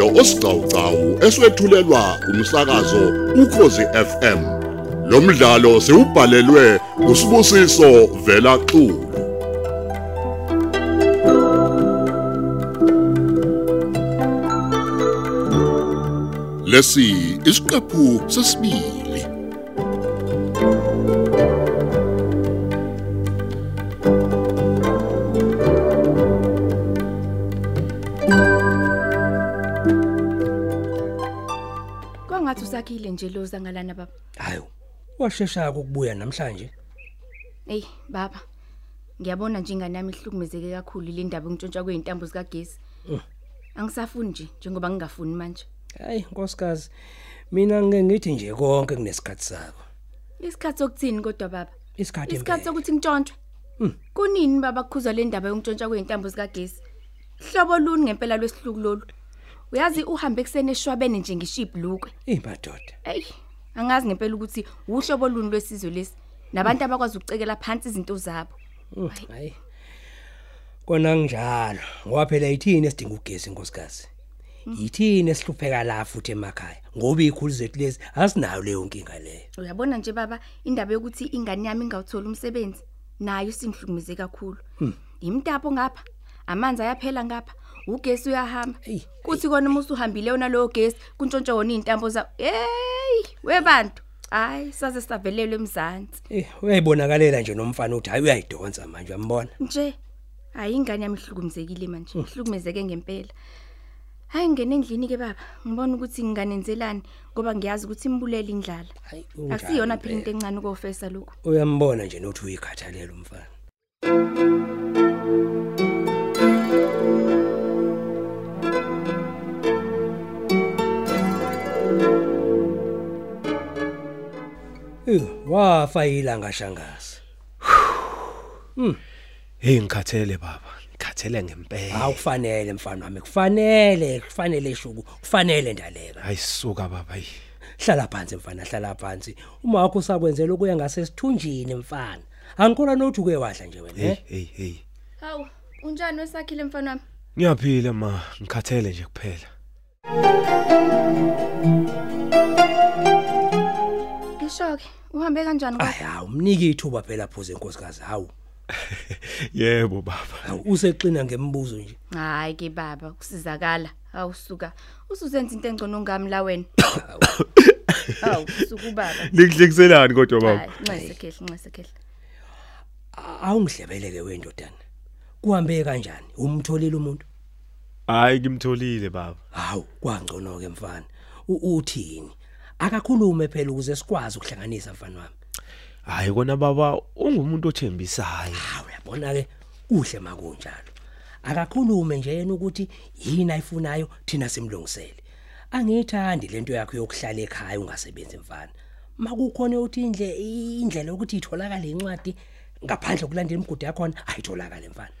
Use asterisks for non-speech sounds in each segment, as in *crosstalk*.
umdlalo osiqhawqhawo eswetshulelwa umsakazo ukhozi FM lo mdlalo siubhalelwe usibusiso vela xulu. Lesi isiqephu sesibili. Kwangathi usakhile nje loza ngalana baba. hayi washesha ukubuya namhlanje Ey baba. Ngiyabona nje ingane yami ihlukumezeke kakhulu le ndaba yokuntshontsha kweintambo zikagesi. Angisafuni nje njengoba ngingafuni manje. hayi nkosikazi mina ngeke ngithi nje konke kunesikhathi sako Isikhathi sokuthini kodwa baba? isikhathi Isikhathi impela. sokuthi ntshontshwe. Kunini baba kukhuzwa le ndaba yokuntshontsha kweintambo zikagesi? Hlobo luni ngempela lwesihluku lolu? Uyazi uhambe kusene eshwabene nje ngiship lukwe. imadoda Ey, angazi ngempela ukuthi uhlobo luni lwesizwe lesi. Nabantu abakwazi ukucekela phansi izinto zabo. Mm, hayi kona njalo ngoba phela yithini esidinga ugesi nkosikazi yithini esihlupheka la futhi emakhaya ngoba ikhulu zethu lezi asinayo leyo nkinga leyo Uyabona nje baba indaba yokuthi ingane yami ingawuthola umsebenzi nayo singihlukumeze kakhulu. Imtapo ngapha, amanzi ayaphela ngapha, ugesi uyahamba. Hey, Kuthi kona uma usuhambile wona lo gesi kuntshontshe wona izintambo za. Hey, webantu. Hayi, saze savelelwe emzansi. eh uyayibonakalela nje nomfana uthi hayi uyayidonsa manje uyambona Nje hayi ingane yami ihlukumezekile manje, ihlukumezeke ngempela. Hayi ngene endlini ke baba, ngibona ukuthi nginganenzelani ngoba ngiyazi ukuthi imbulele indlala. hayi Akusiyona phela unjani into encane ukofesa lokho. uyambona nje nothi uyikhathalela umfana wafa ilanga shangazi Hey ngikhathele baba, ngikhathele ngempela. awukufanele mfana wami. Kufanele kufanele shuku. Kufanele ndaleka. Ayisuka baba yi. hlala phansi mfana hlala phansi. Uma wakho usakwenzela ukuya ngasesithunjini mfana. Angikhola nothi uke wadla nje wena Hey eh? hey hey. Hawu, unjani wesakhile mfana wami? Ngiyaphila ma, ngikhathele nje kuphela. Ngishoke, uhambe kanjani Ay kodwa? hawu mnike ithuba phela phuze inkosikazi hawu *laughs* Yebo baba. hawu useqina ngembuzo nje Hayi ke baba, kusizakala. Hawu suka. Usuzenza into engcono ngami la wena. *coughs* Hawu, suka baba. Ngihlekselani kodwa baba? Hayi, nxese khehle, nxese khehle. awungihlebeleke wendodana kuhambe kanjani umtholile umuntu Hayi ngimtholile baba. hawu kwangcono ke mfana uthini akakhulume phela ukuze sikwazi ukuhlanganisa mfana wami Hayi kona baba ungumuntu othembisayo. hawu uyabona ke kuhle makunjalo akakhulume nje yena ukuthi yini ayifunayo thina simlungisele angiyithandi lento yakho yokuhlala ekhaya ungasebenzi mfana makukhona uthi indle indlela ukuthi itholakala incwadi ngaphandle kulandela imigudu yakho ayitholakale mfana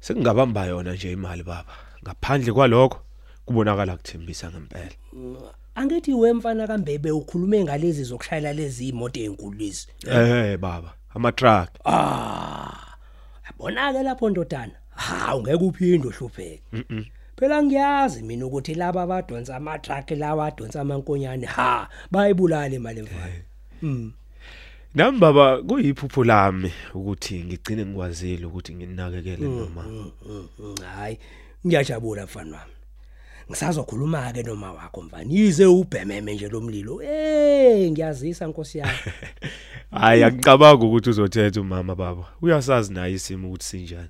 Sekungabamba yona nje imali baba. Ngaphandle kwalokho kubonakala kuthembisa ngempela. Angithi wemfana kambebe ukhulume ngalezi zokushayela lezi imoto ezinkulu lezi Eh baba, ama truck. ah yabona ke lapho ndodana? Ha ungeke uphinde uhlupheke. Phela ngiyazi mina ukuthi laba abadonsa ama truck lawa adonsa amankonyane ha bayibulala imali mfana mm. Nami baba kuyiphupho lami ukuthi ngigcine ngikwazile ukuthi nginakekele noma. mm, mm, mm, hayi ngiyajabula mfana wami. Ngisazokhuluma ke noma wakho mfana yize ubhememe nje lomlilo eh ngiyazisa nkosi yami *laughs* Hayi angicabanga ukuthi uzothetha umama baba. Uyasazi naye isimo ukuthi sinjani.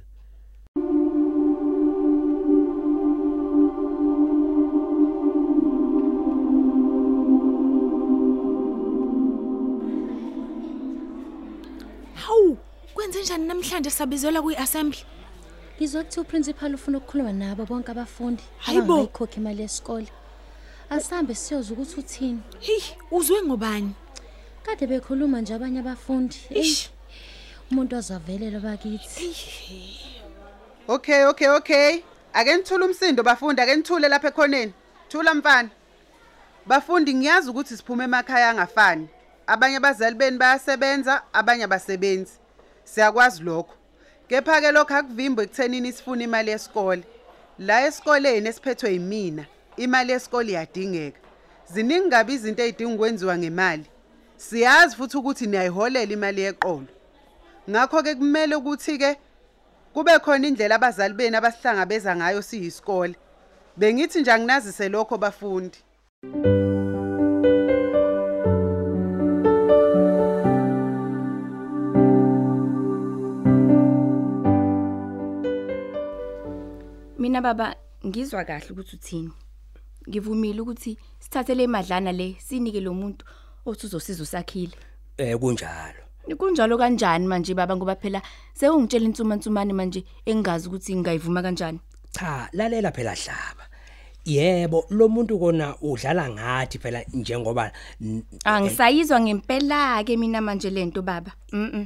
Hawu, kwenze njani namhlanje sabizelwa kwi-assembly? Ngizwa ukuthi uprincipal ufuna ukukhuluma nabo bonke abafundi Hayibo. abangayikhokhi imali yesikole. Asihambe siyoza ukuthi uthini. Hey, uzwe ngobani? Kade bekhuluma nje abanye abafundi. Eyi, Eish. Umuntu ozavelela bakithi. Okay, okay, okay. Ake nithule umsindo bafundi, ake nithule lapha ekhoneni. Thula mfana. Bafundi ngiyazi ukuthi siphume emakhaya angafani. abanye abazali beni bayasebenza abanye abasebenzi siyakwazi lokho kepha ke lokho akuvimbo ekuthenini sifuna imali yesikole. La esikoleni esiphethwe yimina imali yesikole iyadingeka. Ziningi kabi izinto ezidinga ukwenziwa ngemali. Siyazi futhi ukuthi niyayiholela imali yeqolo. Ngakho ke kumele ukuthi ke kube khona indlela abazali beni abasihlangabeza ngayo siyisikole. Bengithi nje anginazise lokho bafundi. Mina baba ngizwa kahle ukuthi uthini. Ngivumile ukuthi sithathe le madlana le sinike lo muntu othi uzosiza usakhile. Eh kunjalo. Kunjalo kanjani manje baba ngoba phela sewungitshela insumansumane manje engazi ukuthi ngayivuma kanjani. Cha, lalela phela hlaba. Yebo, lo muntu kona udlala ngathi phela njengoba Angisayizwa ngempela ke mina manje lento baba.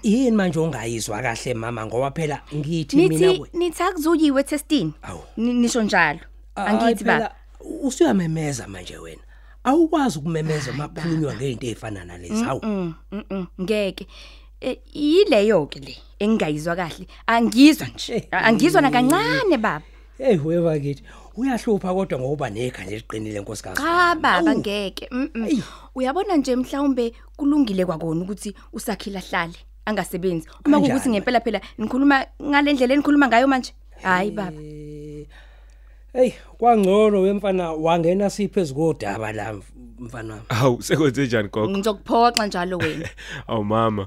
Yini manje ongayizwa kahle mama ngoba phela ngithi mina we- nithi akuzuyiwe testini. Nisho njalo. Angithi baba. usuyamemeza manje wena. Awukwazi ukumemeza makhulunywa ngezinto ezifana nalezi. Hawu. Ngeke. Eh yileyo ke le engingayizwa kahle. Angizwa nje. *laughs* Angizwa nakancane baba. Hey weva kithi. Uyahlupha kodwa ngoba nekhanda eliqinile nkosikazi. Cha baba Awu. ngeke. mm, mm. Uyabona nje mhlawumbe kulungile kwakona ukuthi usakhila hlale angasebenzi. Uma kuukuthi ngempela phela nikhuluma ngalendlela enikhuluma ngayo manje. Hayi baba. Eh, Hey, kwangcono wemfana wangena siphezulu kodaba la mf- mfana wami. Hawu sekwenze njani gogo? Ngizokuphoxa njalo wena. *laughs* Awu mama.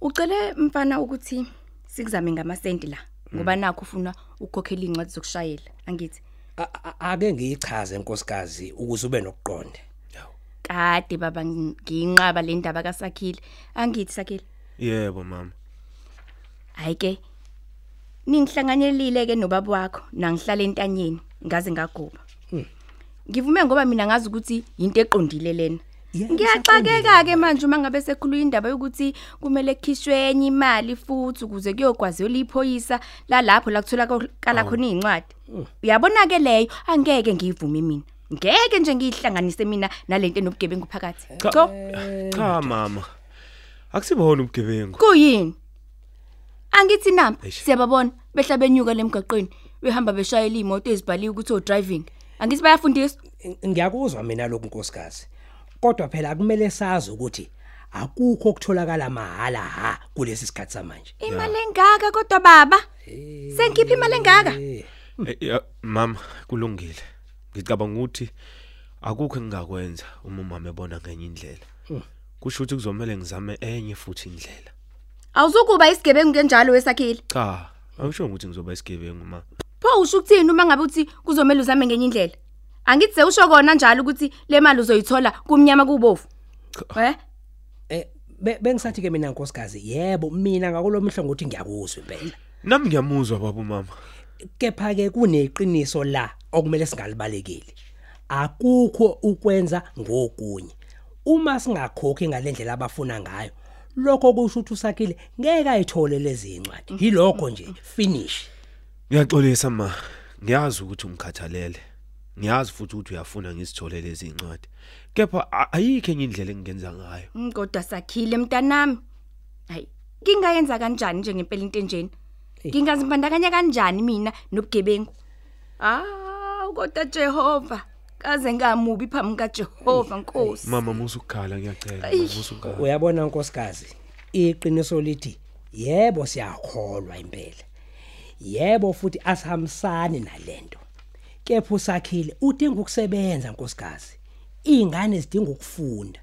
Ucele mfana ukuthi sikuzame ngamasenti la. Ngoba nakho ufuna ukukhokhela incwadi zokushayela. Angithi. Ake ngiyichaze nkosikazi ukuze ube nokuqonda. Kade baba nginqaba le ndaba kaSakhile. Angithi Sakhile. Yebo mama. Hayi ke. Ningihlanganyelile ke nobaba wakho nangihlala entanyeni ngaze ngagoba. Ngivume ngoba mina ngazi ukuthi into eqondile lena. Ngiyaxakeka ke manje uma ngabe sekhuluma indaba yokuthi kumele kukhishwe enye imali futhi ukuze kuyogwaziwa liphoyisa la lapho la kutholakala khona izincwadi. Uyabona ke leyo angeke ngiyivume mina. Ngeke nje ngihlanganise mina nalento enobugebengu phakathi. Cha. Cha mama. Akusibona ubugebengu. kuyini? Angithi namba siyababona behla benyuka lemgaqweni behamba beshayela imoto ezibhaliwe ukuthi o driving. Angithi bayafundiswa? Ng- Ngiyakuzwa mina lokhu nkosikazi. Kodwa phela kumele sazi ukuthi akukho okutholakala mahala ha kulesi sikhathi samanje. Imali engaka kodwa baba? Sengikhipha imali engaka? Eh, Eh, Mama kulungile. Ngicabanga ukuthi akukho engakwenza uma umama ebona ngenye indlela. Kusho ukuthi kuzomela ngizame enye futhi indlela. Awuzukuba isigebengu kenjalo wesakhile. Cha, angisho ukuthi ngizoba isigebengu ma. Pho usho ukuthini uma ngabe uthi kuzomela uzame ngenye indlela? Angithi usho kona njalo ukuthi le mali uzoyithola kumnyama kubofu. Eh? Eh be- bengisathi ke mina nkosikazi yebo mina ngakulomhlo ngokuthi ngiyakuzwa impela. Nami ngiyamuzwa baba mama. Kepha ke kuneqiniso la okumele singalibalekile. Akukho ukwenza ngokunye. Uma singakhokhi ngalendlela abafuna ngayo, lokho kusho ukuthi usakhile ngeke ayithole lezi incwadi. Yilokho nje, finish. Ngiyaxolisa ma. Ngiyazi ukuthi ungikhathalele. Ngiyazi futhi ukuthi uyafuna ngisithole lezi incwadi. Kepha a- ayikho enye indlela engingenza ngayo. Kodwa sakhile mntanami. Hayi, ngingayenza kanjani nje ngempela into enjeni? Ngingazibandakanya kanjani mina nobugebengu? Ah, kodwa Jehova, kaze ngamubi phambi kaJehova Nkosi. Mama musukukhala ngiyacela, Eish. mama musukukhala. Uyabona nkosikazi, iqiniso lithi yebo siyakholwa impela. Yebo futhi asihambisani nalento. Kepha usakhile udinga ukusebenza nkosikazi. Ingane zidinga ukufunda.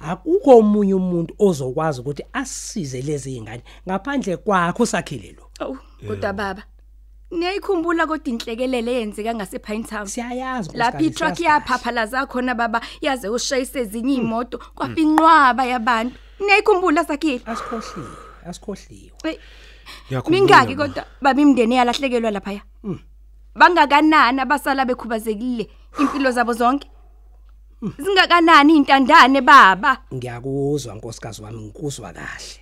Akukho omunye umuntu ozokwazi ukuthi asisize lezi ingane ngaphandle kwakho usakhile lo. Aw, kodwa baba. Niyayikhumbula kodwa inhlekelele eyenzeka ngase Pine Town. Siyayazi Lapha i-truck yaphaphalaza khona baba yaze ushayise ezinye imoto kwafinqwaba yabantu. Niyayikhumbula sakhile? asikhohliwe, asikhohliwe. Ey, Ngiyakhumbula, Mingaki ma. kodwa baba imndeni yalahlekelwa lapha ya? Bangakanani abasala bekhubazekile impilo zabo zonke? Zingakanani intandane baba? Ngiyakuzwa nkosikazi wami ngikuzwa kahle.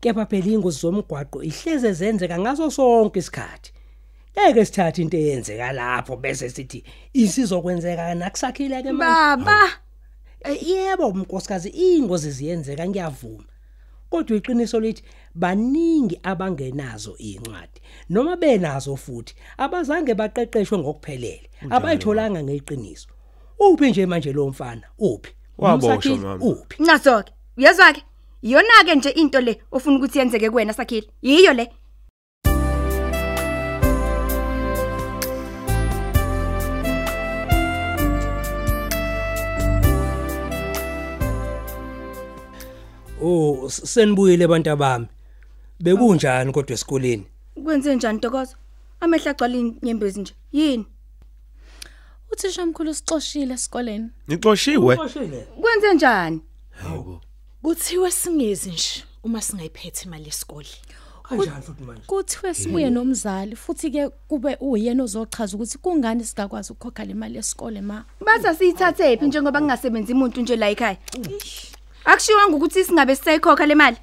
Kepha phela ingozi zomgwaqo ihleze zenzeka ngaso sonke isikhathi. Ngeke sithathe into eyenzeka lapho bese sithi isizokwenzeka nakusakhile ke manje. Baba, Eh, yebo umnkosikazi ingozi ziyenzeka ngiyavuma kodwa iqiniso lithi baningi abangenazo incwadi noma benazo futhi abazange baqeqeshwe ngokuphelele abayitholanga ngeqiniso uphi nje manje lo mfana uphi Waboshwa, Umsakhile, mama. uphi Nasoke, uyezwa ke? Iyona ke nje into le ofuna ukuthi yenzeke kuwena sakhile. Yiyo le. Oh senibuyile abantu abami bekunjani kodwa esikoleni Kwenze njani Ntokozo? Amehla agcwala inyembezi nje. Yini? Uthisha mkhulu usixoshile esikoleni. Nixoshiwe? Kwenze njani? Hayibo. Kuthiwe singezi nje uma singayiphethe imali yesikole. kanjani futhi manje Kuthiwe sibuye nomzali futhi ke kube uyena ozochaza ukuthi kungani singakwazi ukukhokha le mali yesikole ma. Baza siyithathe phi njengoba kungasebenzi umuntu nje la ekhaya? Akushiwanga ukuthi singabe sisayikhokha le mali.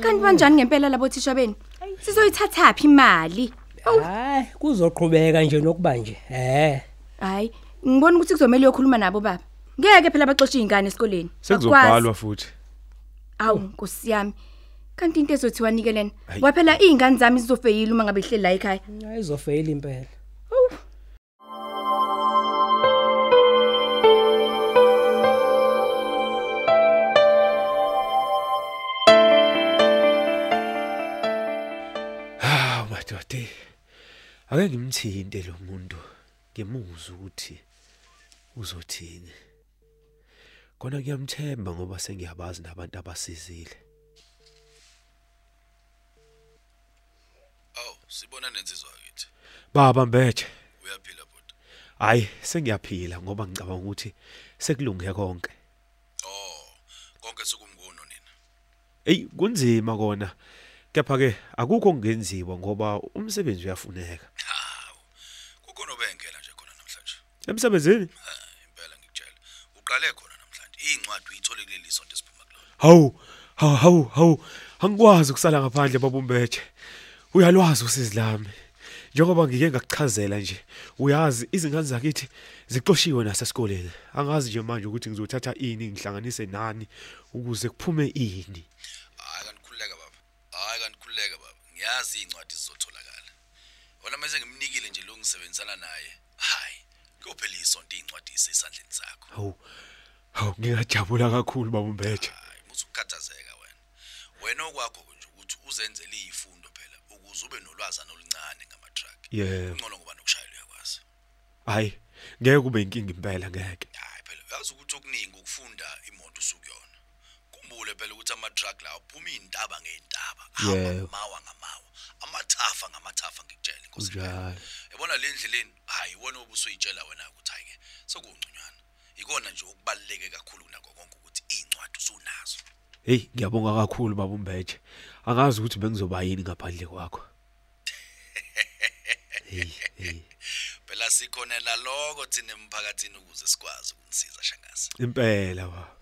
Kanti kanjani ngempela labo thisha beni? Sizoyithatha phi imali? hayi kuzoqhubeka nje nokuba nje eh Hayi, ngibona ukuthi kuzomela uyokhuluma nabo baba. Ngeke phela baxoxe izingane esikoleni. Sekuzobhalwa futhi. Awu, Nkosi yami. Kanti into ezothiwa nikelena. Hayi. Waphela izingane zami zizofeyila uma ngabe ihleli la ekhaya. ayizofeyila impela Ake ngimthinte lo muntu. Ngemuza ukuthi uzothini. Kona ngiyamthemba ngoba sengiyabazi nabantu abasizile. Aw, sibona nensizwa kithi. Baba Mbethe, Uyaphila bhuti. hayi sengiyaphila ngoba ngicabanga ukuthi sekulunge konke. Oh, konke sokumngono nina. Ey, kunzima kona. Kepha ke akukho kungenziwa ngoba umsebenzi uyafuneka. Hawu. Kukhona obengena nje khona namhlanje. Emsebenzini? Ha, impela ngikutshela. Uqale khona namhlanje. Incwadi uyithole kuleli sonto esiphuma kulona. Hawu, hawu, hawu, hawu. Angikwazi ukusala ngaphandle baba Mbethe. Uyalwazi usizi lami. Njengoba ngike ngakuchazela nje, uyazi izingane zakithi zixoshiwe nasesikoleni. Angazi nje manje ukuthi ngizothatha ini ngihlanganise nani ukuze kuphume ini. Hayi kanikhululeka baba. Hayi kanikhululeka baba. Ngiyazi incwadi zizotholakala. Wona mase ngimnikile nje lo ngisebenzisana naye. Hayi. Kuyophela isonto incwadi isesandleni sakho. Hawu. Hawu ngingajabula kakhulu baba Mbethe. Hayi, musu ukukhathazeka wena. Wena okwakho nje ukuthi uzenzele izifundo phela ukuze ube nolwazana oluncane ngama truck. Yebo. Ngcono ngoba nokushayela uyakwazi. Hayi, ngeke kube inkinga impela ngeke. Hayi phela uyazi ukuthi okuningi ukufunda imoto usukuyona. Kumbule phela ukuthi ama truck la uphuma izintaba ngeintaba, hamba Yebo. ngamawa amathafa ngamathafa ngikutshela inkosi. Kunjalo. Yabona le ndleleni, hayi wona obusuyitshela wena ukuthi hayike, sokungcunywana. Ikona nje okubaleke kakhulu nakho konke ukuthi incwadi usunazo. Hey, ngiyabonga kakhulu baba Mbethe. Angazi ukuthi bengizoba yini ngaphandle kwakho. *laughs* Phela sikhona laloko thina emphakathini ukuze sikwazi ukunisiza shangazi. Impela ba.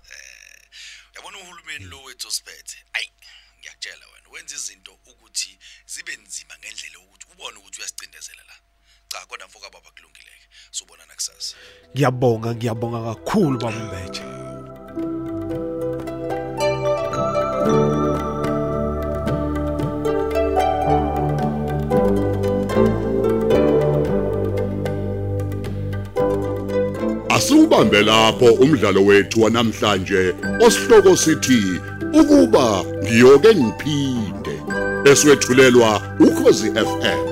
Yabona uhulumeni lo wethu osiphethe. Ayi, ngiyakutshela wena, wenza izinto ukuthi zibe nzima ngendlela ukuthi ubone ukuthi uyasicindezela la. Cha, kodwa mfoka baba kulungileke. Sobona nakusasa. Ngiyabonga, ngiyabonga kakhulu baba Mbethe. Asubambe lapho umdlalo wethu wanamhlanje osihloko sithi ukuba ngiyoke ngiphinde eswetshulelwa ukhozi FM